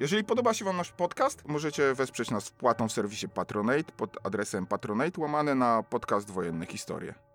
Jeżeli podoba się Wam nasz podcast, możecie wesprzeć nas wpłatą w serwisie Patronate pod adresem patronate łamane na podcast Wojenne Historie.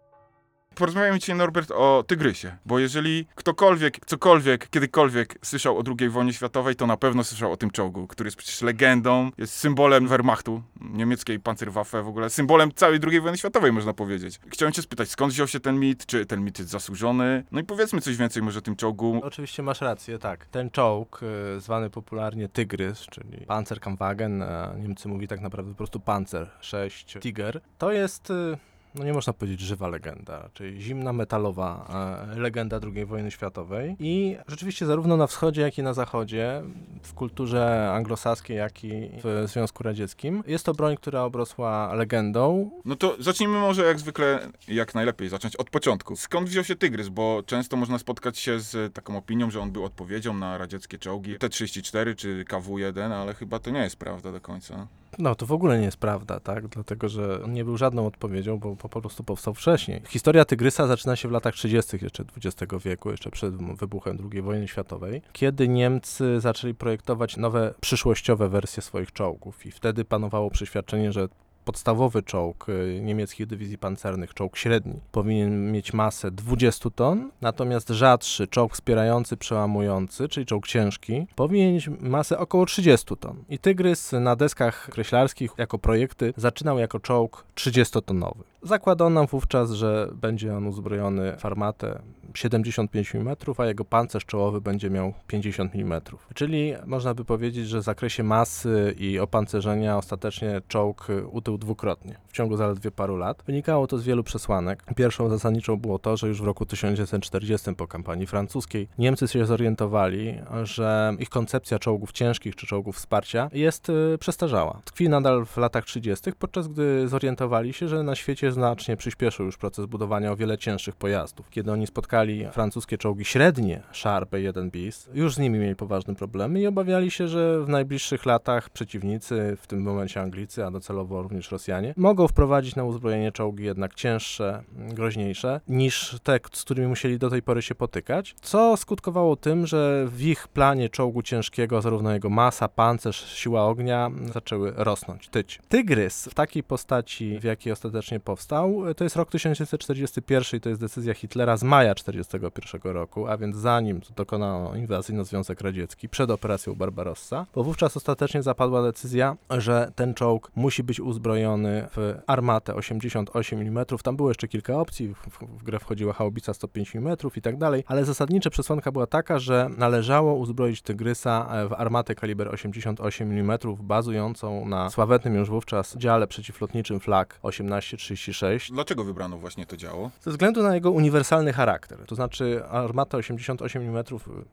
Porozmawiamy dzisiaj, Norbert, o Tygrysie, bo jeżeli ktokolwiek, cokolwiek, kiedykolwiek słyszał o II wojnie światowej, to na pewno słyszał o tym czołgu, który jest przecież legendą, jest symbolem Wehrmachtu, niemieckiej Panzerwaffe w ogóle, symbolem całej II wojny światowej, można powiedzieć. Chciałem cię spytać, skąd wziął się ten mit, czy ten mit jest zasłużony? No i powiedzmy coś więcej może o tym czołgu. Oczywiście masz rację, tak. Ten czołg, y, zwany popularnie Tygrys, czyli Panzerkampfwagen, a Niemcy mówi tak naprawdę po prostu Panzer 6 Tiger, to jest, y, no nie można powiedzieć żywa legenda, czyli zimna metalowa e, legenda II wojny światowej i rzeczywiście zarówno na wschodzie, jak i na zachodzie, w kulturze anglosaskiej, jak i w Związku Radzieckim, jest to broń, która obrosła legendą, No to zacznijmy może jak zwykle, jak najlepiej zacząć od początku. Skąd wziął się Tygrys? Bo często można spotkać się z taką opinią, że on był odpowiedzią na radzieckie czołgi T-34 czy KW-1, ale chyba to nie jest prawda do końca. No, to w ogóle nie jest prawda, tak? Dlatego, że on nie był żadną odpowiedzią, bo po prostu powstał wcześniej. Historia Tygrysa zaczyna się w latach 30. jeszcze XX wieku, jeszcze przed wybuchem II wojny światowej, kiedy Niemcy zaczęli projektować nowe, przyszłościowe wersje swoich czołgów i wtedy panowało przeświadczenie, że podstawowy czołg y, niemieckich dywizji pancernych, czołg średni, powinien mieć masę 20 ton, natomiast rzadszy czołg wspierający, przełamujący, czyli czołg ciężki, powinien mieć masę około 30 ton. I Tygrys na deskach kreślarskich jako projekty zaczynał jako czołg 30-tonowy. Zakładano wówczas, że będzie on uzbrojony w armatę 75 mm, a jego pancerz czołowy będzie miał 50 mm. Czyli można by powiedzieć, że w zakresie masy i opancerzenia ostatecznie czołg utył dwukrotnie w ciągu zaledwie paru lat. Wynikało to z wielu przesłanek. Pierwszą zasadniczą było to, że już w roku 1940 po kampanii francuskiej Niemcy się zorientowali, że ich koncepcja czołgów ciężkich czy czołgów wsparcia jest y, przestarzała. Tkwi nadal w latach 30., podczas gdy zorientowali się, że na świecie znacznie przyspieszył już proces budowania o wiele cięższych pojazdów. Kiedy oni spotkali francuskie czołgi średnie Sharp 1 bis, już z nimi mieli poważne problemy i obawiali się, że w najbliższych latach przeciwnicy, w tym momencie Anglicy, a docelowo również Rosjanie, mogą wprowadzić na uzbrojenie czołgi jednak cięższe, groźniejsze niż te, z którymi musieli do tej pory się potykać, co skutkowało tym, że w ich planie czołgu ciężkiego zarówno jego masa, pancerz, siła ognia zaczęły rosnąć, tyć. Tygrys w takiej postaci, w jakiej ostatecznie powstał, to jest rok 1941 i to jest decyzja Hitlera z maja 1941 roku, a więc zanim dokonano inwazji na Związek Radziecki, przed operacją Barbarossa, bo wówczas ostatecznie zapadła decyzja, że ten czołg musi być uzbrojony w armatę 88 mm. Tam było jeszcze kilka opcji, w, w, w grę wchodziła haubica 105 mm i tak dalej, ale zasadnicza przesłanka była taka, że należało uzbroić Tygrysa e, w armatę kaliber 88 mm, bazującą na sławetnym już wówczas dziale przeciwlotniczym Flak 1836. Dlaczego wybrano właśnie to działo? Ze względu na jego uniwersalny charakter, to znaczy armata 88 mm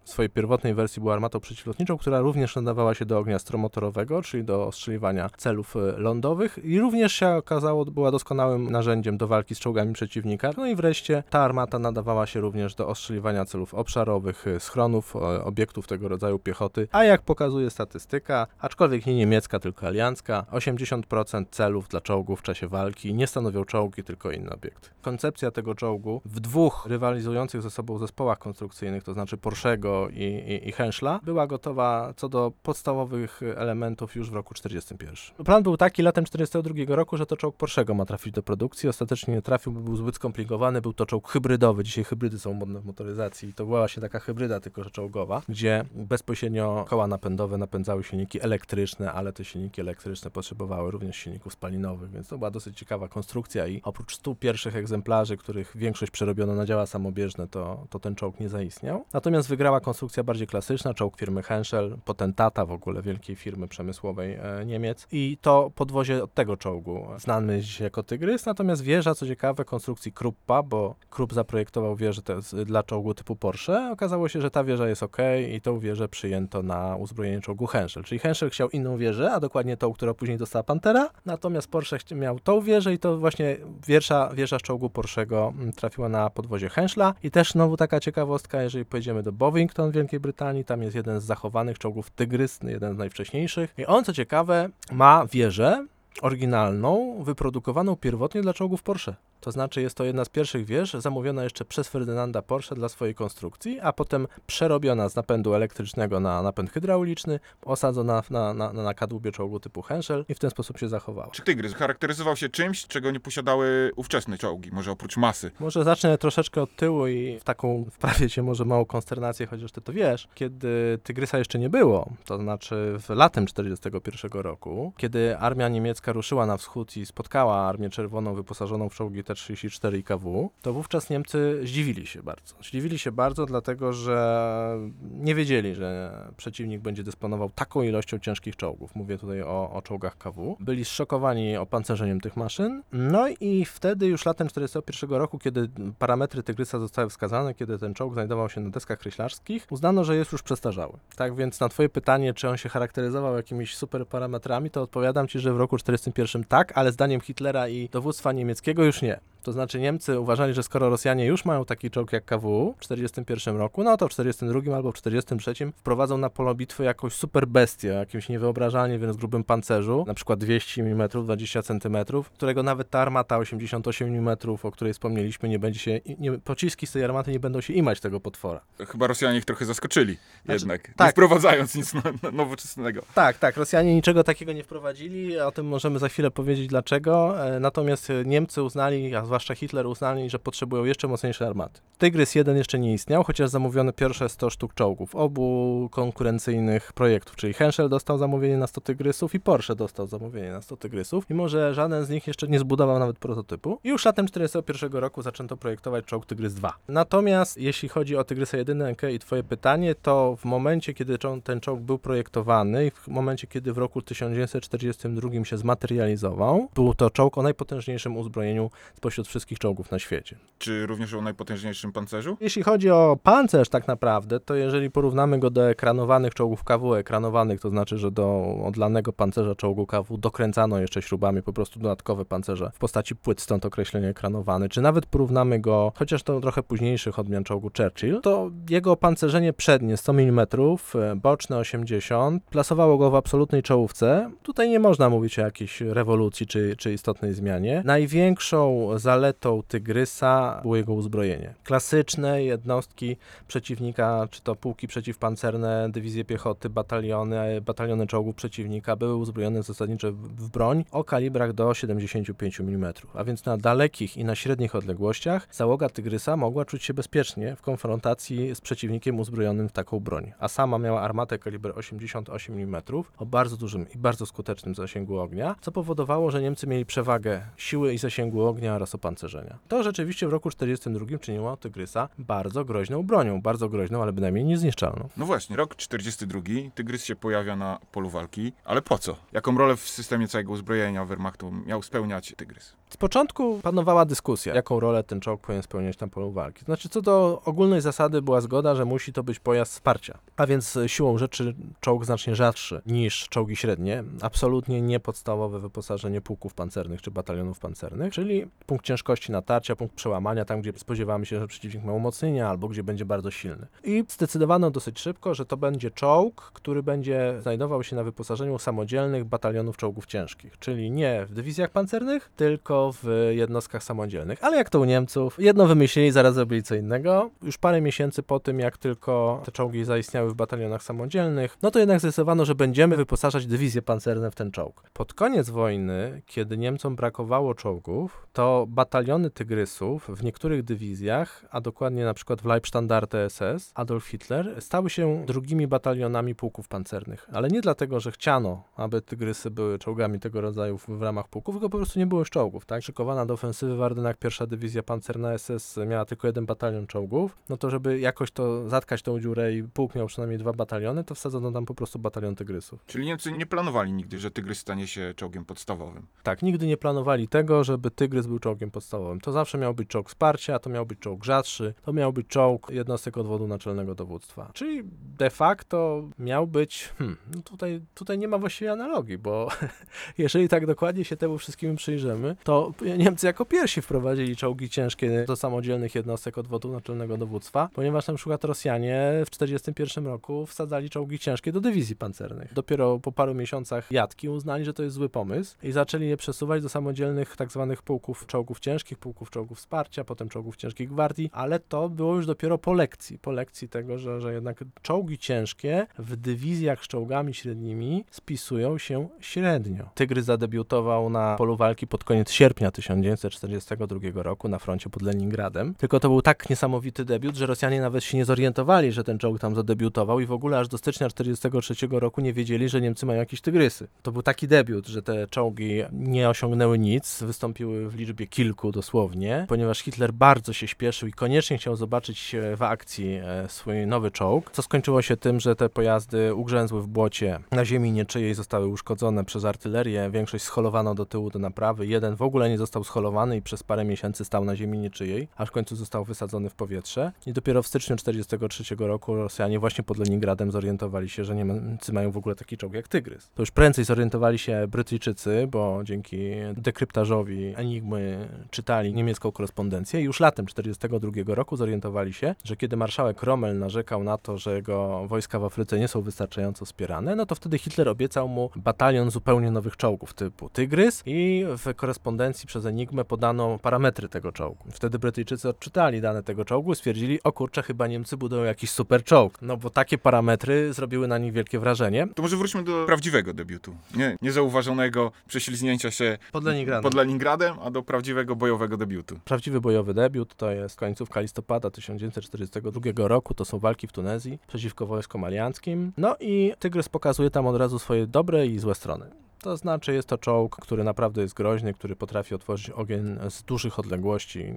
w swojej pierwotnej wersji była armatą przeciwlotniczą, która również nadawała się do ognia stromotorowego, czyli do ostrzeliwania celów e, lądowych i również się okazało, była doskonałym narzędziem do walki z czołgami przeciwnika. No i wreszcie ta armata nadawała się również do ostrzeliwania celów obszarowych, e, schronów, obiektów tego rodzaju piechoty, a jak pokazuje statystyka, aczkolwiek nie niemiecka, tylko aliancka, 80% celów dla czołgów w czasie walki nie stanowią czołgi, tylko inny obiekt. Koncepcja tego czołgu w dwóch rywalizujących ze sobą zespołach konstrukcyjnych, to znaczy Porschego i, i, i Henschla, była gotowa co do podstawowych elementów już w roku 1941. Plan był taki latem 1942 roku, że to czołg Porschego ma trafić do produkcji. Ostatecznie nie trafił, bo był zbyt skomplikowany. Był to czołg hybrydowy. Dzisiaj hybrydy są modne w motoryzacji. To była właśnie taka hybryda, tylko że czołgowa, gdzie bezpośrednio koła napędowe napędzały silniki elektryczne, ale te silniki elektryczne potrzebowały również silników spalinowych, więc to była dosyć ciekawa konstrukcja. Konstrukcja i oprócz 100 pierwszych egzemplarzy, których większość przerobiono na działa samobieżne, to, to ten czołg nie zaistniał. Natomiast wygrała konstrukcja bardziej klasyczna, czołg firmy Henschel, potentata w ogóle wielkiej firmy przemysłowej e, Niemiec. I to podwozie od tego czołgu znany dzisiaj jako Tygrys, natomiast wieża, co ciekawe, konstrukcji Kruppa, bo Krupp zaprojektował wieżę dla czołgu typu Porsche, okazało się, że ta wieża jest ok i tą wieżę przyjęto na uzbrojenie czołgu Henschel, czyli Henschel chciał inną wieżę, a dokładnie tą, którą później dostała Pantera, natomiast Porsche miał tą wieżę i to właśnie wieża, wieża z czołgu Porschego mm, trafiła na podwozie Henschla i też znowu taka ciekawostka, jeżeli pojedziemy do Bovington w Wielkiej Brytanii, tam jest jeden z zachowanych czołgów Tygrys, jeden z najwcześniejszych i on, co ciekawe, ma wieżę oryginalną, wyprodukowaną pierwotnie dla czołgów Porsche. To znaczy jest to jedna z pierwszych wież, zamówiona jeszcze przez Ferdynanda Porsche dla swojej konstrukcji, a potem przerobiona z napędu elektrycznego na napęd hydrauliczny, osadzona na, na, na, na kadłubie czołgu typu Henschel i w ten sposób się zachowała. Czy Tygrys charakteryzował się czymś, czego nie posiadały ówczesne czołgi, może oprócz masy? Może zacznę troszeczkę od tyłu i w taką wprawię cię może małą konsternację, chociaż ty to wiesz. Kiedy Tygrysa jeszcze nie było, to znaczy w latem 1941 roku, kiedy armia niemiecka ruszyła na wschód i spotkała Armię Czerwoną wyposażoną w czołgi T-34 i KW, to wówczas Niemcy zdziwili się bardzo. Zdziwili się bardzo, dlatego że nie wiedzieli, że przeciwnik będzie dysponował taką ilością ciężkich czołgów. Mówię tutaj o, o czołgach KW. Byli zszokowani opancerzeniem tych maszyn. No i wtedy już latem 1941 roku, kiedy parametry Tygrysa zostały wskazane, kiedy ten czołg znajdował się na deskach kreślarskich, uznano, że jest już przestarzały. Tak więc na twoje pytanie, czy on się charakteryzował jakimiś super parametrami, to odpowiadam ci, że w roku 1941 tak, ale zdaniem Hitlera i dowództwa niemieckiego już nie. that. To znaczy Niemcy uważali, że skoro Rosjanie już mają taki czołg jak KW w 1941 roku, no to w 1942 albo w 1943 wprowadzą na polo bitwy jakąś super bestię, jakimś niewyobrażalnie więc grubym pancerzu, na przykład 200 mm, 20 cm, którego nawet ta armata 88 mm, o której wspomnieliśmy, nie będzie się, nie, pociski z tej armaty nie będą się imać tego potwora. Chyba Rosjanie ich trochę zaskoczyli jednak, nie tak. wprowadzając nic no, no, nowoczesnego. Tak, tak, Rosjanie niczego takiego nie wprowadzili, o tym możemy za chwilę powiedzieć dlaczego, e, natomiast Niemcy uznali, a zwłaszcza Hitler uznali, że potrzebują jeszcze mocniejszej armaty. Tygrys 1 jeszcze nie istniał, chociaż zamówiono pierwsze 100 sztuk czołgów obu konkurencyjnych projektów, czyli Henschel dostał zamówienie na 100 Tygrysów i Porsche dostał zamówienie na 100 Tygrysów, mimo że żaden z nich jeszcze nie zbudował nawet prototypu. I już latem 1941 roku zaczęto projektować czołg Tygrys 2. Natomiast jeśli chodzi o Tygrysa 1 i twoje pytanie, to w momencie, kiedy ten czołg był projektowany i w momencie, kiedy w roku 1942 się zmaterializował, był to czołg o najpotężniejszym uzbrojeniu spośród wszystkich czołgów na świecie. Czy również o najpotężniejszym pancerzu? Jeśli chodzi o pancerz tak naprawdę, to jeżeli porównamy go do ekranowanych czołgów KW, ekranowanych to znaczy, że do odlanego pancerza czołgu KW dokręcano jeszcze śrubami po prostu dodatkowe pancerze w postaci płyt, stąd określenie ekranowany, czy nawet porównamy go, chociaż to trochę późniejszych odmian czołgu Churchill, to jego opancerzenie przednie 100 mm, e, boczne 80, plasowało go w absolutnej czołówce. Tutaj nie można mówić o jakiejś rewolucji czy, czy istotnej zmianie. Największą zaletą Tygrysa było jego uzbrojenie. Klasyczne jednostki przeciwnika, czy to pułki przeciwpancerne, dywizje piechoty, bataliony, bataliony czołgów przeciwnika były uzbrojone zasadniczo w- broń o kalibrach do 75 mm. A więc na dalekich i na średnich odległościach załoga Tygrysa mogła czuć się bezpiecznie w konfrontacji z przeciwnikiem uzbrojonym w taką broń. A sama miała armatę kaliber 88 mm o bardzo dużym i bardzo skutecznym zasięgu ognia, co powodowało, że Niemcy mieli przewagę siły i zasięgu ognia oraz opancerzenia. To rzeczywiście w roku 1942 czyniło Tygrysa bardzo groźną bronią, bardzo groźną, ale bynajmniej niezniszczalną. No właśnie, rok 42, Tygrys się pojawia na polu walki, ale po co? Jaką rolę w systemie całego uzbrojenia Wehrmachtu miał spełniać Tygrys? Z początku panowała dyskusja, jaką rolę ten czołg powinien spełniać na polu walki. Znaczy, co do ogólnej zasady była zgoda, że musi to być pojazd wsparcia. A więc siłą rzeczy czołg znacznie rzadszy niż czołgi średnie. Absolutnie nie podstawowe wyposażenie pułków pancernych czy batalionów pancernych, czyli punkt ciężkości natarcia, punkt przełamania, tam gdzie spodziewamy się, że przeciwnik ma umocnienia albo gdzie będzie bardzo silny. I zdecydowano dosyć szybko, że to będzie czołg, który będzie znajdował się na wyposażeniu samodzielnych batalionów czołgów ciężkich, czyli nie w dywizjach pancernych, tylko w jednostkach samodzielnych. Ale jak to u Niemców, jedno wymyślili, zaraz zrobili co innego. Już parę miesięcy po tym, jak tylko te czołgi zaistniały w batalionach samodzielnych, no to jednak zdecydowano, że będziemy wyposażać dywizje pancerne w ten czołg. Pod koniec wojny, kiedy Niemcom brakowało czołgów, to bataliony Tygrysów w niektórych dywizjach, a dokładnie na przykład w Leibstandarte SS, Adolf Hitler, stały się drugimi batalionami pułków pancernych. Ale nie dlatego, że chciano, aby Tygrysy były czołgami tego rodzaju w, ramach pułków, tylko po prostu nie było już czołgów. Tak? Szykowana do ofensywy w Ardennach pierwsza dywizja pancerna SS miała tylko jeden batalion czołgów, no to żeby jakoś to zatkać tą dziurę i pułk miał przynajmniej dwa bataliony, to wsadzono tam po prostu batalion tygrysów. Czyli Niemcy nie planowali nigdy, że Tygrys stanie się czołgiem podstawowym. Tak, nigdy nie planowali tego, żeby Tygrys był czołgiem podstawowym. To zawsze miał być czołg wsparcia, to miał być czołg rzadszy, to miał być czołg jednostek odwodu naczelnego dowództwa. Czyli de facto miał być, hmm, no tutaj, tutaj nie ma właściwie analogii, bo jeżeli tak dokładnie się temu wszystkim przyjrzymy, to Niemcy jako pierwsi wprowadzili czołgi ciężkie do samodzielnych jednostek odwodu naczelnego dowództwa, ponieważ na przykład Rosjanie w 1941 roku wsadzali czołgi ciężkie do dywizji pancernych. Dopiero po paru miesiącach jatki uznali, że to jest zły pomysł i zaczęli je przesuwać do samodzielnych tak zwanych pułków czołgów ciężkich, pułków czołgów wsparcia, potem czołgów ciężkich gwardii, ale to było już dopiero po lekcji, po lekcji tego, że, że jednak czołgi ciężkie w dywizjach z czołgami średnimi spisują się średnio. Tygrys zadebiutował na polu walki pod koniec sierpnia 1942 roku na froncie pod Leningradem. Tylko to był tak niesamowity debiut, że Rosjanie nawet się nie zorientowali, że ten czołg tam zadebiutował i w ogóle aż do stycznia 1943 roku nie wiedzieli, że Niemcy mają jakieś tygrysy. To był taki debiut, że te czołgi nie osiągnęły nic, wystąpiły w liczbie kilku dosłownie, ponieważ Hitler bardzo się śpieszył i koniecznie chciał zobaczyć w akcji e, swój nowy czołg, co skończyło się tym, że te pojazdy ugrzęzły w błocie na ziemi nieczyjej, zostały uszkodzone przez artylerię, większość scholowano do tyłu do naprawy, jeden w ogóle nie został scholowany i przez parę miesięcy stał na ziemi nieczyjej, aż w końcu został wysadzony w powietrze i dopiero w styczniu 1943 roku Rosjanie właśnie pod Leningradem zorientowali się, że Niemcy mają w ogóle taki czołg jak Tygrys. To już prędzej zorientowali się Brytyjczycy, bo dzięki dekryptażowi Enigmy czytali niemiecką korespondencję i już latem 1942 roku zorientowali się, że kiedy marszałek Rommel narzekał na to, że jego wojska w Afryce nie są wystarczająco wspierane, no to wtedy Hitler obiecał mu batalion zupełnie nowych czołgów typu Tygrys i w korespondencji przez Enigmę podano parametry tego czołgu. Wtedy Brytyjczycy odczytali dane tego czołgu i stwierdzili, o kurczę, chyba Niemcy budują jakiś super czołg. No bo takie parametry zrobiły na nich wielkie wrażenie. To może wróćmy do prawdziwego debiutu. Nie, niezauważonego prześlizgnięcia się Pod Leningradem. pod Leningradem, a do prawdziwego bojowego debiutu. Prawdziwy bojowy debiut to jest końcówka listopada 1942 roku, to są walki w Tunezji przeciwko wojskom alianckim. No i Tygrys pokazuje tam od razu swoje dobre i złe strony. To znaczy jest to czołg, który naprawdę jest groźny, który potrafi otworzyć ogień z dużych odległości,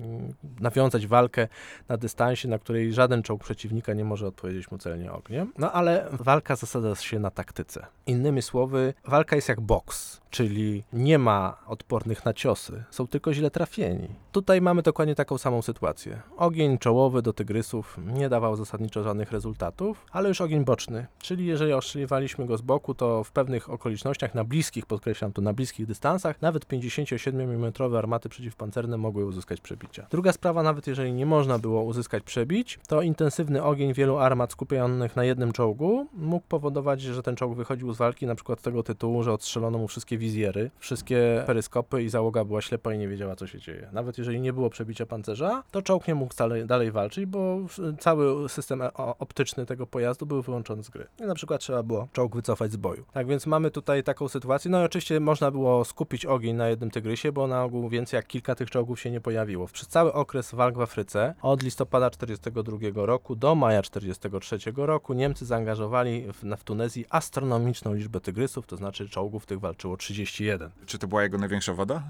nawiązać walkę na dystansie, na której żaden czołg przeciwnika nie może odpowiedzieć mu celnie ogniem. No ale walka zasada się na taktyce. Innymi słowy, walka jest jak boks, czyli nie ma odpornych na ciosy, są tylko źle trafieni. Tutaj mamy dokładnie taką samą sytuację. Ogień czołowy do tygrysów nie dawał zasadniczo żadnych rezultatów, ale już ogień boczny, czyli jeżeli ostrzeliwaliśmy go z boku, to w pewnych okolicznościach na bliskich, podkreślam to, na bliskich dystansach, nawet 57 mm armaty przeciwpancerne mogły uzyskać przebicia. Druga sprawa, nawet jeżeli nie można było uzyskać przebić, to intensywny ogień wielu armat skupionych na jednym czołgu mógł powodować, że ten czołg wychodził z walki na przykład z tego tytułu, że odstrzelono mu wszystkie wizjery, wszystkie peryskopy i załoga była ślepa i nie wiedziała, co się dzieje. Nawet jeżeli nie było przebicia pancerza, to czołg nie mógł dalej, dalej walczyć, bo cały system e- optyczny tego pojazdu był wyłączony z gry. I na przykład trzeba było czołg wycofać z boju. Tak więc mamy tutaj taką sytuację. No i oczywiście można było skupić ogień na jednym tygrysie, bo na ogół więcej jak kilka tych czołgów się nie pojawiło. Przez cały okres walk w Afryce, od listopada 1942 roku do maja 1943 roku, Niemcy zaangażowali w, w Tunezji astronomiczną liczbę tygrysów, to znaczy czołgów tych walczyło 31. Czy to była jego największa wada?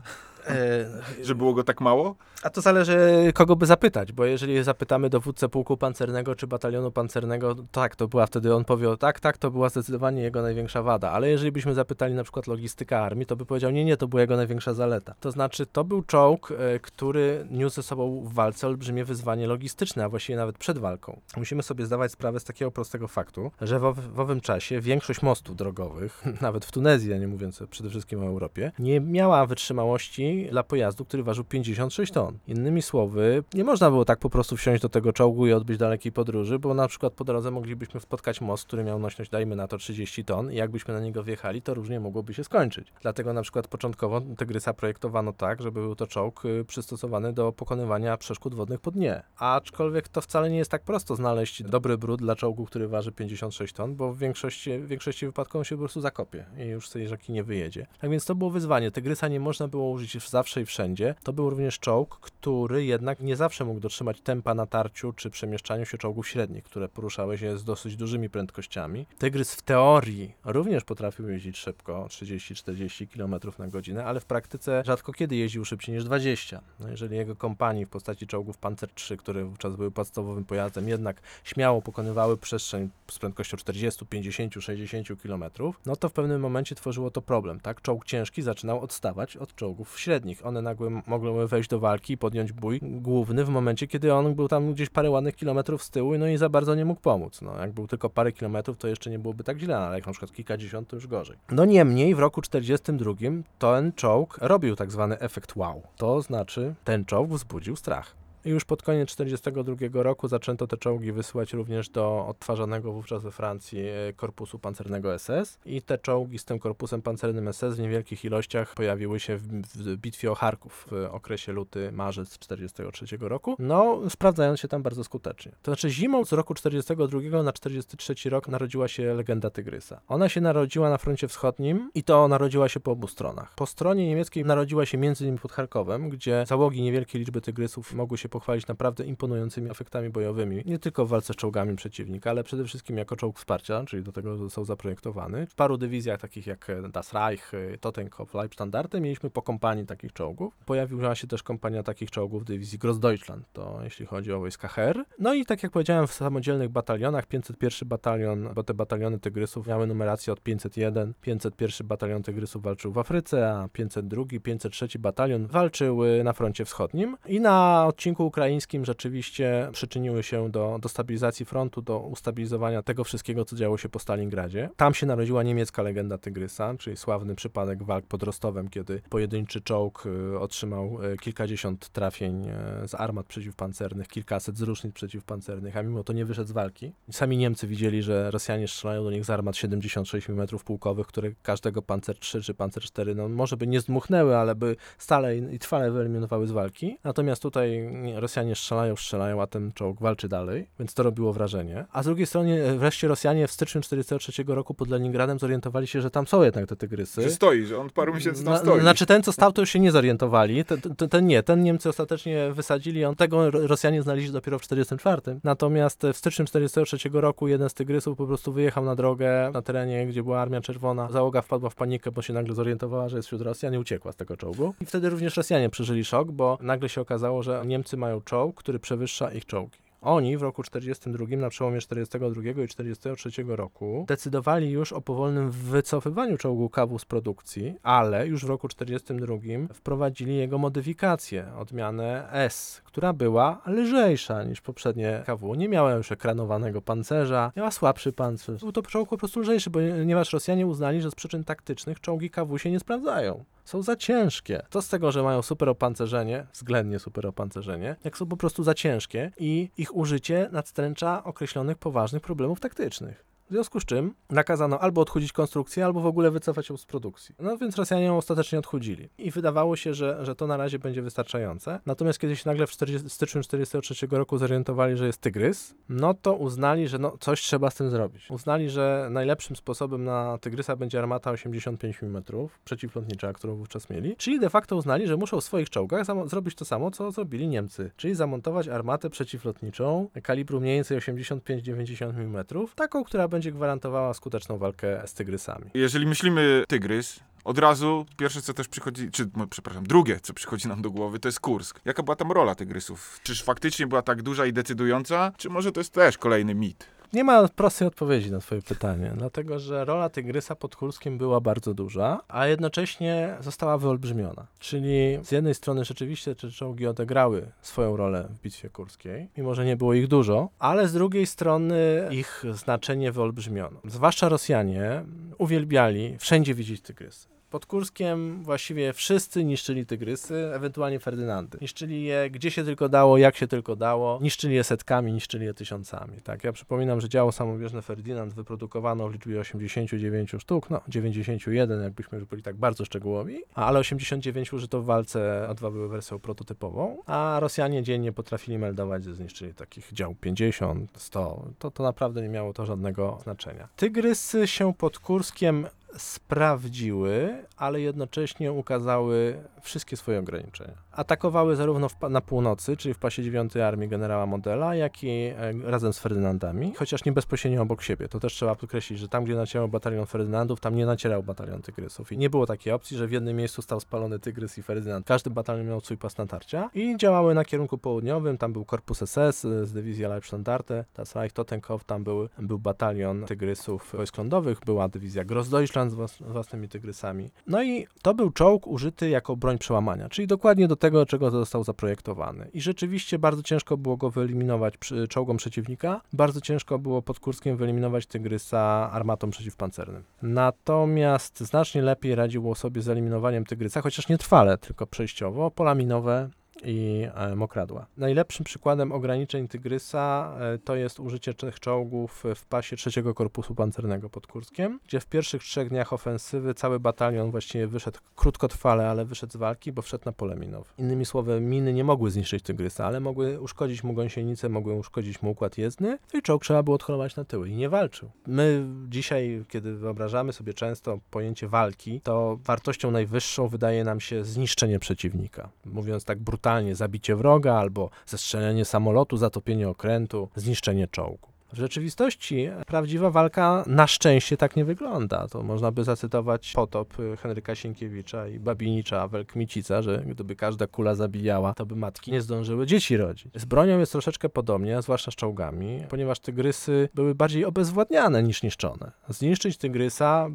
E, Że było go tak mało? A to zależy, kogo by zapytać, bo jeżeli zapytamy dowódcę pułku pancernego czy batalionu pancernego, tak, to była wtedy, on powie, tak, tak, to była zdecydowanie jego największa wada, ale jeżeli byśmy zapytali na przykład logistyka armii, to by powiedział, nie, nie, to była jego największa zaleta. To znaczy, to był czołg, e, który niósł ze sobą w walce olbrzymie wyzwanie logistyczne, a właściwie nawet przed walką. Musimy sobie zdawać sprawę z takiego prostego faktu, że w, w owym czasie większość mostów drogowych, nawet w Tunezji, a nie mówiąc przede wszystkim o Europie, nie miała wytrzymałości dla pojazdu, który ważył 56 ton. Innymi słowy, nie można było tak po prostu wsiąść do tego czołgu i odbyć dalekiej podróży, bo na przykład po drodze moglibyśmy spotkać most, który miał nośność, dajmy na to 30 ton i jakbyśmy na niego wjechali, to różnie mogłoby się skończyć. Dlatego na przykład początkowo Tygrysa projektowano tak, żeby był to czołg y, przystosowany do pokonywania przeszkód wodnych po dnie. Aczkolwiek to wcale nie jest tak prosto znaleźć dobry brud dla czołgu, który waży 56 ton, bo w większości, w większości wypadków on się po prostu zakopie i już z tej rzeki nie wyjedzie. Tak więc to było wyzwanie. Tygrysa nie można było użyć zawsze i wszędzie, to był również czołg, który jednak nie zawsze mógł dotrzymać tempa na tarciu czy przemieszczaniu się czołgów średnich, które poruszały się z dosyć dużymi prędkościami. Tygrys w teorii również potrafił jeździć szybko, 30-40 km na godzinę, ale w praktyce rzadko kiedy jeździł szybciej niż 20. No jeżeli jego kompanii w postaci czołgów Panzer III, które wówczas były podstawowym pojazdem, jednak śmiało pokonywały przestrzeń z prędkością 40, 50, 60 km, no to w pewnym momencie tworzyło to problem, tak? Czołg ciężki zaczynał odstawać od czołgów średnich. One nagłe m- mogły wejść do walki i podjąć bój główny w momencie, kiedy on był tam gdzieś parę ładnych kilometrów z tyłu, no i za bardzo nie mógł pomóc. No, jak był tylko parę kilometrów, to jeszcze nie byłoby tak źle, ale jak na przykład kilkadziesiąt, to już gorzej. No niemniej w roku 42 ten czołg robił tak zwany efekt wow. To znaczy, ten czołg wzbudził strach. Już pod koniec 1942 roku zaczęto te czołgi wysyłać również do odtwarzanego wówczas we Francji e, korpusu pancernego SS i te czołgi z tym korpusem pancernym SS w niewielkich ilościach pojawiły się w, w bitwie o Charków w okresie luty-marzec 1943 roku, no sprawdzając się tam bardzo skutecznie. To znaczy zimą z roku 1942 na 1943 rok narodziła się legenda Tygrysa. Ona się narodziła na froncie wschodnim i to narodziła się po obu stronach. Po stronie niemieckiej narodziła się między innymi pod Charkowem, gdzie załogi niewielkiej liczby Tygrysów mogły się pochwalić naprawdę imponującymi efektami bojowymi, nie tylko w walce z czołgami przeciwnika, ale przede wszystkim jako czołg wsparcia, czyli do tego został zaprojektowany. W paru dywizjach takich jak e, Das Reich, e, Totenkopf, Leibstandarte mieliśmy po kompanii takich czołgów. Pojawiła się też kompania takich czołgów dywizji Grossdeutschland, to jeśli chodzi o wojska HER. No i tak jak powiedziałem, w samodzielnych batalionach 501 batalion, bo te bataliony Tygrysów miały numerację od 501. 501 batalion Tygrysów walczył w Afryce, a 502, 503 batalion walczyły na froncie wschodnim. I na odcinku ukraińskim rzeczywiście przyczyniły się do, do stabilizacji frontu, do ustabilizowania tego wszystkiego, co działo się po Stalingradzie. Tam się narodziła niemiecka legenda Tygrysa, czyli sławny przypadek walk pod Rostowem, kiedy pojedynczy czołg y, otrzymał y, kilkadziesiąt trafień y, z armat przeciwpancernych, kilkaset z różnic przeciwpancernych, a mimo to nie wyszedł z walki. Sami Niemcy widzieli, że Rosjanie strzelają do nich z armat 76 mm pułkowych, które każdego Panzer 3 czy Panzer 4, no może by nie zdmuchnęły, ale by stale i trwale wyeliminowały z walki. Natomiast tutaj nie, Rosjanie strzelają, strzelają, a ten czołg walczy dalej, więc to robiło wrażenie. A z drugiej strony e, wreszcie Rosjanie w styczniu 1943 roku pod Leningradem zorientowali się, że tam są jednak te tygrysy. Że stoi, że on paru miesięcy tam Na- stoi. Znaczy ten, co stał, to już się nie zorientowali. Ten, ten, ten nie, ten Niemcy ostatecznie wysadzili, on tego Ro- Rosjanie znaleźli dopiero w 1944. Natomiast w styczniu 1943 roku jeden z tygrysów po prostu wyjechał na drogę na terenie, gdzie była Armia Czerwona. Załoga wpadła w panikę, bo się nagle zorientowała, że jest wśród Rosjan i uciekła z tego czołgu. I wtedy również Rosjanie przeżyli szok, bo nagle się okazało, że Niemcy mają czołg, który przewyższa ich czołgi. Oni w roku 42, na przełomie 42 i 43 roku, decydowali już o powolnym wycofywaniu czołgu KW z produkcji, ale już w roku 42 wprowadzili jego modyfikację, odmianę S, która była lżejsza niż poprzednie KW. Nie miała już ekranowanego pancerza, miała słabszy pancerz. Był to czołg po prostu lżejszy, ponieważ Rosjanie uznali, że z przyczyn taktycznych czołgi KW się nie sprawdzają. Są za ciężkie. To z tego, że mają super opancerzenie, względnie super opancerzenie, jak są po prostu za ciężkie i ich użycie nadstręcza określonych poważnych problemów taktycznych. W związku z czym nakazano albo odchudzić konstrukcję, albo w ogóle wycofać ją z produkcji. No więc Rosjanie ją ostatecznie odchudzili. I wydawało się, że, że to na razie będzie wystarczające. Natomiast kiedy się nagle w 40, styczniu 1943 roku zorientowali, że jest tygrys, no to uznali, że no, coś trzeba z tym zrobić. Uznali, że najlepszym sposobem na tygrysa będzie armata 85 mm przeciwlotnicza, którą wówczas mieli. Czyli de facto uznali, że muszą w swoich czołgach zrobić to samo, co zrobili Niemcy. Czyli zamontować armatę przeciwlotniczą kalibru mniej więcej 85-90 mm, taką, która będzie gwarantowała skuteczną walkę z tygrysami. Jeżeli myślimy tygrys, od razu pierwsze, co też przychodzi, czy no, przepraszam, drugie, co przychodzi nam do głowy, to jest Kursk. Jaka była tam rola tygrysów? Czyż faktycznie była tak duża i decydująca, czy może to jest też kolejny mit? Nie ma prostej odpowiedzi na twoje pytanie, dlatego że rola Tygrysa pod Kurskiem była bardzo duża, a jednocześnie została wyolbrzymiona. Czyli z jednej strony rzeczywiście te czołgi odegrały swoją rolę w bitwie kurskiej, mimo że nie było ich dużo, ale z drugiej strony ich znaczenie wyolbrzymiono. Zwłaszcza Rosjanie uwielbiali wszędzie widzieć Tygrysy. Pod Kurskiem właściwie wszyscy niszczyli tygrysy, ewentualnie Ferdynandy. Niszczyli je gdzie się tylko dało, jak się tylko dało. Niszczyli je setkami, niszczyli je tysiącami. Tak, ja przypominam, że działo samobieżne Ferdynand wyprodukowano w liczbie 89 sztuk, no 91, jakbyśmy już byli tak bardzo szczegółowi, ale 89 użyto w walce, a dwa były wersją prototypową, a Rosjanie dziennie potrafili meldować, że zniszczyli takich dział 50, 100. To, to naprawdę nie miało to żadnego znaczenia. Tygrysy się pod Kurskiem sprawdziły, ale jednocześnie ukazały wszystkie swoje ograniczenia. Atakowały zarówno w, na północy, czyli w pasie 9 Armii generała Modela, jak i e, razem z Ferdynandami, chociaż nie bezpośrednio obok siebie. To też trzeba podkreślić, że tam, gdzie nacierał batalion Ferdynandów, tam nie nacierał batalion Tygrysów. I nie było takiej opcji, że w jednym miejscu stał spalony Tygrys i Ferdynand. Każdy batalion miał swój pas natarcia i działały na kierunku południowym. Tam był korpus SS y, z dywizji Leibstandarte, das Reich Totenkopf, tam był, był batalion Tygrysów wojsk lądowych, była dywizja Grossdeutschland z włas- własnymi Tygrysami. No i to był czołg użyty jako broń przełamania, czyli dokładnie do tego, czego został zaprojektowany. I rzeczywiście bardzo ciężko było go wyeliminować czołgom przeciwnika, bardzo ciężko było pod Kurskiem wyeliminować Tygrysa armatą przeciwpancernym. Natomiast znacznie lepiej radziło sobie z eliminowaniem Tygrysa, chociaż nie trwale, tylko przejściowo, pola minowe i e, mokradła. Najlepszym przykładem ograniczeń Tygrysa e, to jest użycie trzech czołgów w pasie trzeciego korpusu pancernego pod Kurskiem, gdzie w pierwszych trzech dniach ofensywy cały batalion właściwie wyszedł krótkotrwale, ale wyszedł z walki, bo wszedł na pole minowe. Innymi słowy, miny nie mogły zniszczyć Tygrysa, ale mogły uszkodzić mu gąsienicę, mogły uszkodzić mu układ jezdny, no i czołg trzeba było odholować na tyły i nie walczył. My dzisiaj, kiedy wyobrażamy sobie często pojęcie walki, to wartością najwyższą wydaje nam się zniszczenie przeciwnika. Mówiąc tak brutalnie, zabicie wroga albo zestrzelenie samolotu, zatopienie okrętu, zniszczenie czołgu. W rzeczywistości prawdziwa walka na szczęście tak nie wygląda. To można by zacytować potop y, Henryka Sienkiewicza i Babinicza Welkmicica, że gdyby każda kula zabijała, to by matki nie zdążyły dzieci rodzić. Z bronią jest troszeczkę podobnie, zwłaszcza z czołgami, ponieważ tygrysy były bardziej obezwładniane niż niszczone. Zniszczyć tygrysa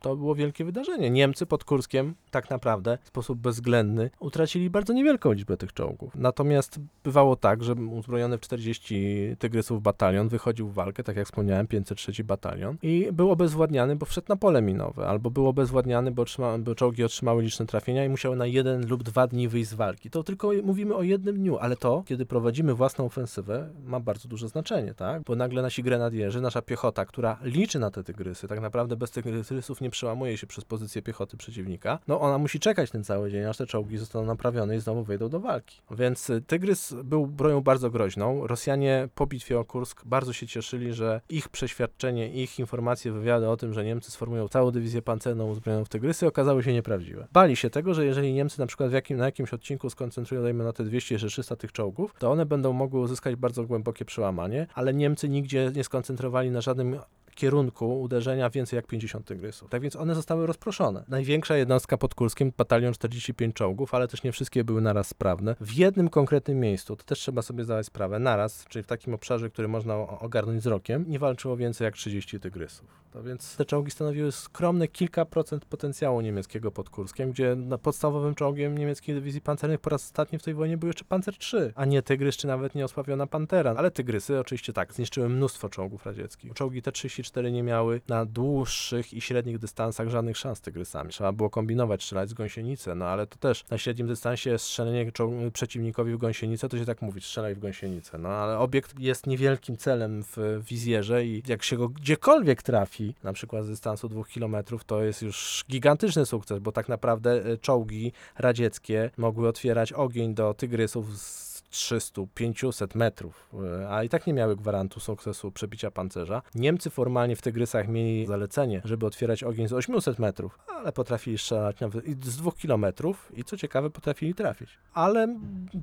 to było wielkie wydarzenie. Niemcy pod Kurskiem tak naprawdę w sposób bezwzględny utracili bardzo niewielką liczbę tych czołgów. Natomiast bywało tak, że uzbrojony w 40 tygrysów batalion wychodził w walkę, tak jak wspomniałem, 503 batalion i był obezwładniany, bo wszedł na pole minowe, albo był obezwładniany, bo, otrzyma, bo czołgi otrzymały liczne trafienia i musiały na jeden lub dwa dni wyjść z walki. To tylko mówimy o jednym dniu, ale to, kiedy prowadzimy własną ofensywę, ma bardzo duże znaczenie, tak? Bo nagle nasi grenadierzy, nasza piechota, która liczy na te tygrysy, tak naprawdę bez tygrysów nie przełamuje się przez pozycję piechoty przeciwnika, no ona musi czekać ten cały dzień, aż te czołgi zostaną naprawione i znowu wejdą do walki. Więc y, Tygrys był bronią bardzo groźną. Rosjanie po bitwie o Kursk bardzo się cieszyli, że ich przeświadczenie, ich informacje, wywiady o tym, że Niemcy sformują całą dywizję pancerną uzbrojoną w Tygrysy, okazały się nieprawdziwe. Bali się tego, że jeżeli Niemcy na przykład jakim, na jakimś odcinku skoncentrują, dajmy na te 200 czy 300 tych czołgów, to one będą mogły uzyskać bardzo głębokie przełamanie, ale Niemcy nigdzie nie skoncentrowali na żadnym kierunku uderzenia więcej jak 50 tygrysów. Tak więc one zostały rozproszone. Największa jednostka pod Kurskiem, batalion 45 czołgów, ale też nie wszystkie były naraz sprawne. W jednym konkretnym miejscu, to też trzeba sobie zdawać sprawę, naraz, czyli w takim obszarze, który można ogarnąć wzrokiem, nie walczyło więcej jak 30 tygrysów. To więc te czołgi stanowiły skromne kilka procent potencjału niemieckiego pod Kurskiem, gdzie podstawowym czołgiem niemieckiej dywizji pancernych po raz ostatni w tej wojnie był jeszcze Panzer III, a nie Tygrys, czy nawet nieosławiona Pantera. Ale Tygrysy oczywiście tak, zniszczyły mnóstwo czołgów radzieckich. Czołgi T-34 nie miały na dłuższych i średnich dystansach żadnych szans z Tygrysami. Trzeba było kombinować, strzelać z gąsienicy, no ale to też na średnim dystansie strzelenie przeciwnikowi w gąsienicę, to się tak mówi, strzelaj w gąsienicę. No ale obiekt jest niewielkim celem w wizjerze i jak się go gdziekolwiek trafi, na przykład z dystansu dwóch kilometrów, to jest już gigantyczny sukces, bo tak naprawdę e, czołgi radzieckie mogły otwierać ogień do tygrysów z 300-500 metrów, e, a i tak nie miały gwarantu sukcesu przebicia pancerza. Niemcy formalnie w Tygrysach mieli zalecenie, żeby otwierać ogień z 800 metrów, ale potrafili strzelać nawet z 2 kilometrów i co ciekawe potrafili trafić. Ale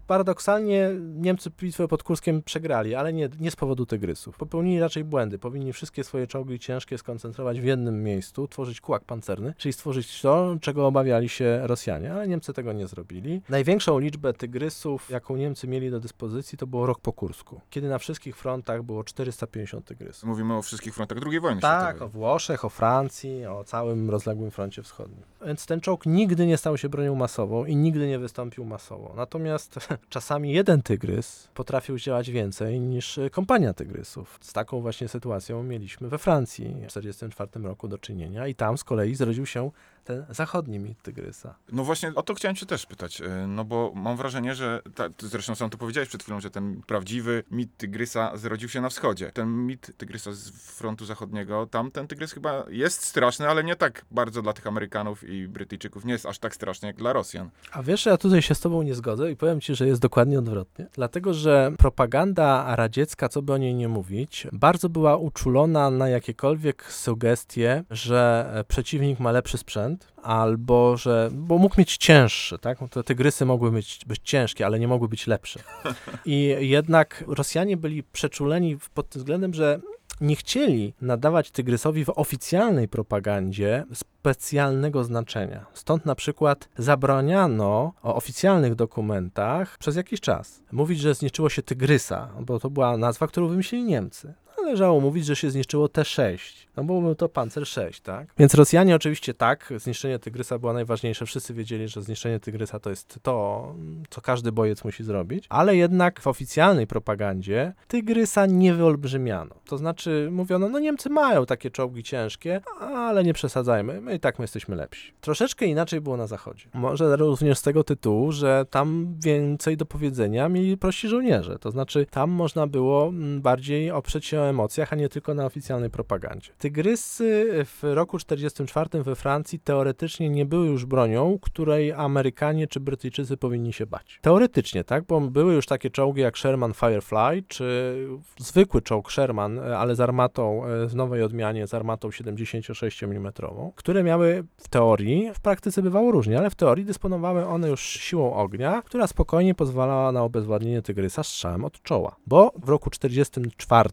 paradoksalnie Niemcy bitwę pod Kurskiem przegrali, ale nie, nie z powodu Tygrysów. Popełnili raczej błędy. Powinni wszystkie swoje czołgi ciężkie skoncentrować w jednym miejscu, tworzyć kułak pancerny, czyli stworzyć to, czego obawiali się Rosjanie, ale Niemcy tego nie zrobili. Największą liczbę Tygrysów, jaką Niemcy mieli do dyspozycji, to było rok po Kursku, kiedy na wszystkich frontach było 450 Tygrysów. Mówimy o wszystkich frontach II wojny Tak, o światowej. Włoszech, o Francji, o całym rozległym froncie wschodnim. Więc ten czołg nigdy nie stał się bronią masową i nigdy nie wystąpił masowo. Natomiast czasami jeden tygrys potrafił działać więcej niż kompania tygrysów. Z taką właśnie sytuacją mieliśmy we Francji w 1944 roku do czynienia i tam z kolei zrodził się ten zachodni mit tygrysa. No właśnie o to chciałem cię też pytać, e, no bo mam wrażenie, że, ta, zresztą sam to powiedziałeś przed chwilą, że ten prawdziwy mit tygrysa zrodził się na wschodzie. Ten mit tygrysa z frontu zachodniego, tam ten tygrys chyba jest straszny, ale nie tak bardzo dla tych Amerykanów i Brytyjczyków, nie jest aż tak straszny jak dla Rosjan. A wiesz, ja tutaj się z tobą nie zgodzę i powiem ci, że jest dokładnie odwrotnie. Dlatego, że propaganda radziecka, co by o niej nie mówić, bardzo była uczulona na jakiekolwiek sugestie, że e, przeciwnik ma lepszy sprzęt, albo że, bo mógł mieć cięższy, tak? Te tygrysy mogły być, być ciężkie, ale nie mogły być lepsze. I jednak Rosjanie byli przeczuleni pod tym względem, że nie chcieli nadawać tygrysowi w oficjalnej propagandzie specjalnego znaczenia. Stąd na przykład zabraniano o oficjalnych dokumentach przez jakiś czas mówić, że zniszczyło się tygrysa, bo to była nazwa, którą wymyślili Niemcy. Należało mówić, że się zniszczyło T6, no bo był to Panzer 6, tak? Więc Rosjanie oczywiście tak, zniszczenie Tygrysa było najważniejsze. Wszyscy wiedzieli, że zniszczenie Tygrysa to jest to, co każdy bojec musi zrobić, ale jednak w oficjalnej propagandzie Tygrysa nie wyolbrzymiano. To znaczy mówiono, no Niemcy mają takie czołgi ciężkie, ale nie przesadzajmy, my i tak my jesteśmy lepsi. Troszeczkę inaczej było na zachodzie. Może również z tego tytułu, że tam więcej do powiedzenia mieli prości żołnierze. To znaczy tam można było mm, bardziej oprzeć się emocjach, a nie tylko na oficjalnej propagandzie. Tygrysy w roku 44 we Francji teoretycznie nie były już bronią, której Amerykanie czy Brytyjczycy powinni się bać. Teoretycznie, tak, bo były już takie czołgi jak Sherman Firefly, czy zwykły czołg Sherman, e, ale z armatą e, w nowej odmianie, z armatą 76 mm, które miały w teorii, w praktyce bywało różnie, ale w teorii dysponowały one już siłą ognia, która spokojnie pozwalała na obezwładnienie Tygrysa strzałem od czoła. Bo w roku 44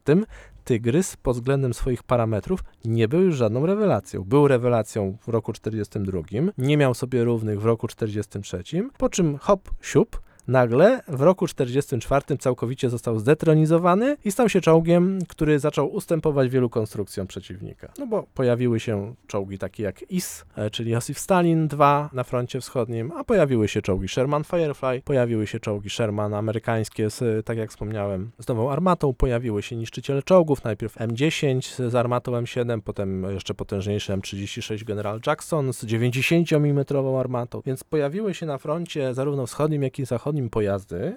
Tygrys pod względem swoich parametrów nie był już żadną rewelacją. Był rewelacją w roku 42, nie miał sobie równych w roku 43, po czym hop, siup, nagle w roku 44 całkowicie został zdetronizowany i stał się czołgiem, który zaczął ustępować wielu konstrukcjom przeciwnika. No bo pojawiły się czołgi takie jak IS, e, czyli Josif Stalin II na froncie wschodnim, a pojawiły się czołgi Sherman Firefly, pojawiły się czołgi Sherman amerykańskie z, tak jak wspomniałem, z nową armatą, pojawiły się niszczyciele czołgów, najpierw M10 z armatą M7, potem jeszcze potężniejszy M36 General Jackson z 90 mm armatą, więc pojawiły się na froncie zarówno wschodnim, jak i zachodnim pojazdy,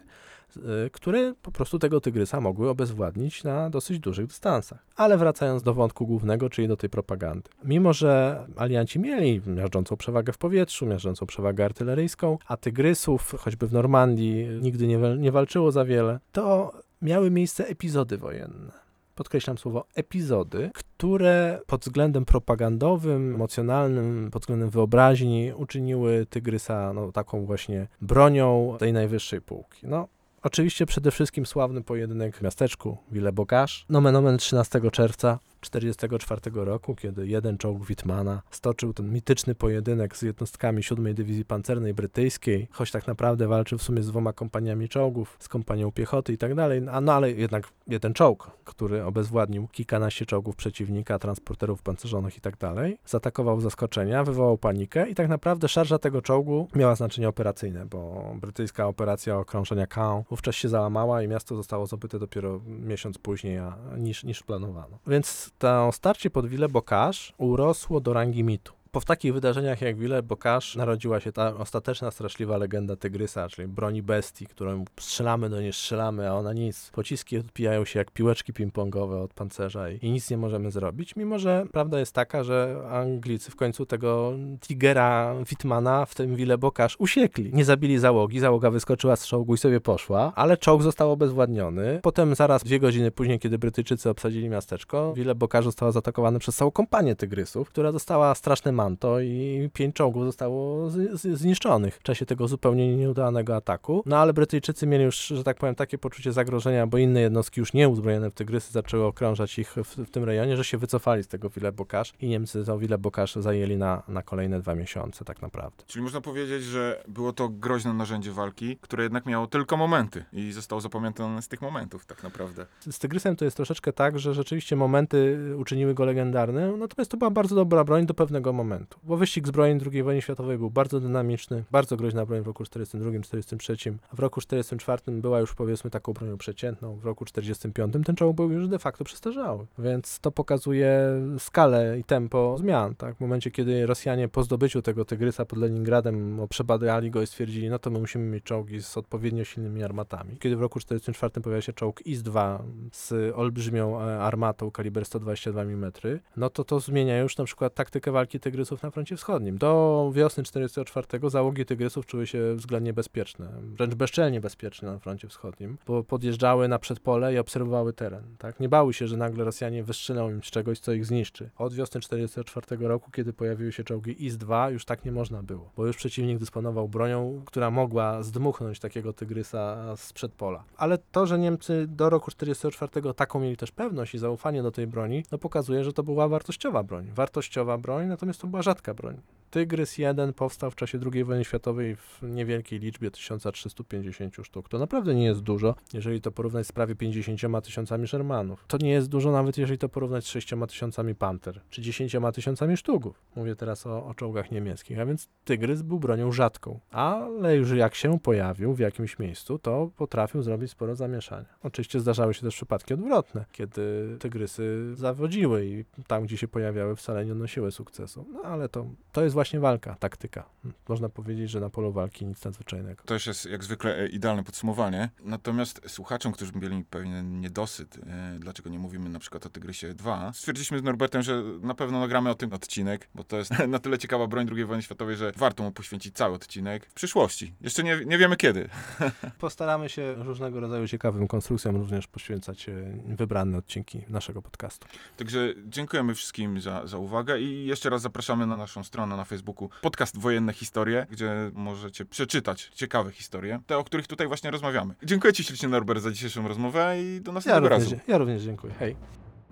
y, które po prostu tego tygrysa mogły obezwładnić na dosyć dużych dystansach. Ale wracając do wątku głównego, czyli do tej propagandy. Mimo, że alianci mieli miażdżącą przewagę w powietrzu, miażdżącą przewagę artyleryjską, a tygrysów, choćby w Normandii, nigdy nie, nie walczyło za wiele, to miały miejsce epizody wojenne podkreślam słowo epizody, które pod względem propagandowym, emocjonalnym, pod względem wyobraźni uczyniły Tygrysa no, taką właśnie bronią tej najwyższej półki. No, Oczywiście przede wszystkim sławny pojedynek w miasteczku Villebocache, nomen omen 13 czerwca 1944 roku, kiedy jeden czołg Wittmana stoczył ten mityczny pojedynek z jednostkami 7 Dywizji Pancernej Brytyjskiej, choć tak naprawdę walczył w sumie z dwoma kompaniami czołgów, z kompanią piechoty i tak dalej, a no ale jednak jeden czołg, który obezwładnił kilkanaście czołgów przeciwnika, transporterów pancerzonych i tak dalej, zaatakował zaskoczenia, wywołał panikę i tak naprawdę szarża tego czołgu miała znaczenie operacyjne, bo brytyjska operacja okrążenia Caen wówczas się załamała i miasto zostało zdobyte dopiero miesiąc później a, niż, niż planowano. Więc to starcie pod Villebocache urosło do rangi mitu. Po takich wydarzeniach jak Villebocache narodziła się ta ostateczna straszliwa legenda Tygrysa, czyli broni bestii, którą strzelamy do niej strzelamy, a ona nic. Pociski odpijają się jak piłeczki ping-pongowe od pancerza i, i nic nie możemy zrobić, mimo że prawda jest taka, że Anglicy w końcu tego Tigera Wittmana w tym Villebocache usiekli. Nie zabili załogi, załoga wyskoczyła z czołgu i sobie poszła, ale czołg został obezwładniony. Potem zaraz dwie godziny później, kiedy Brytyjczycy obsadzili miasteczko, Villebocache została zaatakowana przez całą kompanię Tygrysów, która dostała straszne manto i pięć czołgów zostało zniszczonych w czasie tego zupełnie nieudanego ataku. No ale Brytyjczycy mieli już, że tak powiem, takie poczucie zagrożenia, bo inne jednostki już nie uzbrojone w Tygrysy zaczęły okrążać ich w, w tym rejonie, że się wycofali z tego Villebocache i Niemcy to Villebocache zajęli na, na kolejne dwa miesiące tak naprawdę. Czyli można powiedzieć, że było to groźne narzędzie walki, które jednak miało tylko momenty i zostało zapamiętane z tych momentów tak naprawdę. Z Tygrysem to jest troszeczkę tak, że rzeczywiście momenty uczyniły go legendarnym, natomiast to była bardzo dobra broń do pewnego momentu. Momentu. Bo wyścig zbrojeń II wojny światowej był bardzo dynamiczny, bardzo groźna broń w roku 42-43, a w roku 44 była już powiedzmy taką bronią przeciętną, w roku 45 ten czołg był już de facto przestarzały, więc to pokazuje skalę i tempo zmian, tak? W momencie, kiedy Rosjanie po zdobyciu tego Tygrysa pod Leningradem przebadali go i stwierdzili, no to my musimy mieć czołgi z odpowiednio silnymi armatami. Kiedy w roku 44 pojawia się czołg IS-2 z olbrzymią e, armatą kaliber 122 mm, no to to zmienia już na przykład taktykę walki Tygrysów na froncie wschodnim. Do wiosny 44 załogi Tygrysów czuły się względnie bezpieczne, wręcz bezczelnie bezpieczne na froncie wschodnim, bo podjeżdżały na przedpole i obserwowały teren. Tak? Nie bały się, że nagle Rosjanie wystrzelą im z czegoś, co ich zniszczy. Od wiosny 44 roku, kiedy pojawiły się czołgi IS-2, już tak nie można było, bo już przeciwnik dysponował bronią, która mogła zdmuchnąć takiego Tygrysa z przedpola. Ale to, że Niemcy do roku 44 taką mieli też pewność i zaufanie do tej broni, no pokazuje, że to była wartościowa broń. Wartościowa broń, natomiast to była rzadka broń. Tygrys 1 powstał w czasie II wojny światowej w niewielkiej liczbie 1350 sztuk. To naprawdę nie jest dużo, jeżeli to porównać z prawie 50 tysiącami Shermanów. To nie jest dużo nawet jeżeli to porównać z 6 tysiącami Panther, czy 10 tysiącami sztuków. Mówię teraz o, o czołgach niemieckich, a więc Tygrys był bronią rzadką. Ale już jak się pojawił w jakimś miejscu, to potrafił zrobić sporo zamieszania. Oczywiście zdarzały się też przypadki odwrotne, kiedy Tygrysy zawodziły i tam, gdzie się pojawiały, wcale nie nosiły sukcesu. No ale to, to jest właśnie walka, taktyka. Można powiedzieć, że na polu walki nic nadzwyczajnego. To już jest jak zwykle e, idealne podsumowanie. Natomiast słuchaczom, którzy mieli pewien niedosyt, e, dlaczego nie mówimy na przykład o Tygrysie 2, stwierdziliśmy z Norbertem, że na pewno nagramy o tym odcinek, bo to jest na tyle ciekawa broń II wojny światowej, że warto mu poświęcić cały odcinek w przyszłości. Jeszcze nie, nie wiemy kiedy. Postaramy się różnego rodzaju ciekawym konstrukcjom również poświęcać e, wybrane odcinki naszego podcastu. Także dziękujemy wszystkim za, za uwagę i jeszcze raz zapraszamy na naszą stronę na Facebooku podcast Wojenne Historie, gdzie możecie przeczytać ciekawe historie, te, o których tutaj właśnie rozmawiamy. Dziękuję Ci ślicznie Norbert za dzisiejszą rozmowę i do Ja następnego również, razu. ja również dziękuję. Hej.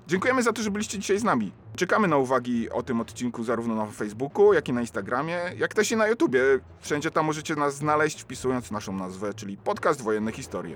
Dziękujemy za to, że byliście dzisiaj z nami. Czekamy na uwagi o tym odcinku zarówno na Facebooku, jak i na Instagramie, jak też i na YouTubie. Wszędzie tam możecie nas znaleźć wpisując naszą nazwę, czyli podcast Wojenne Historie.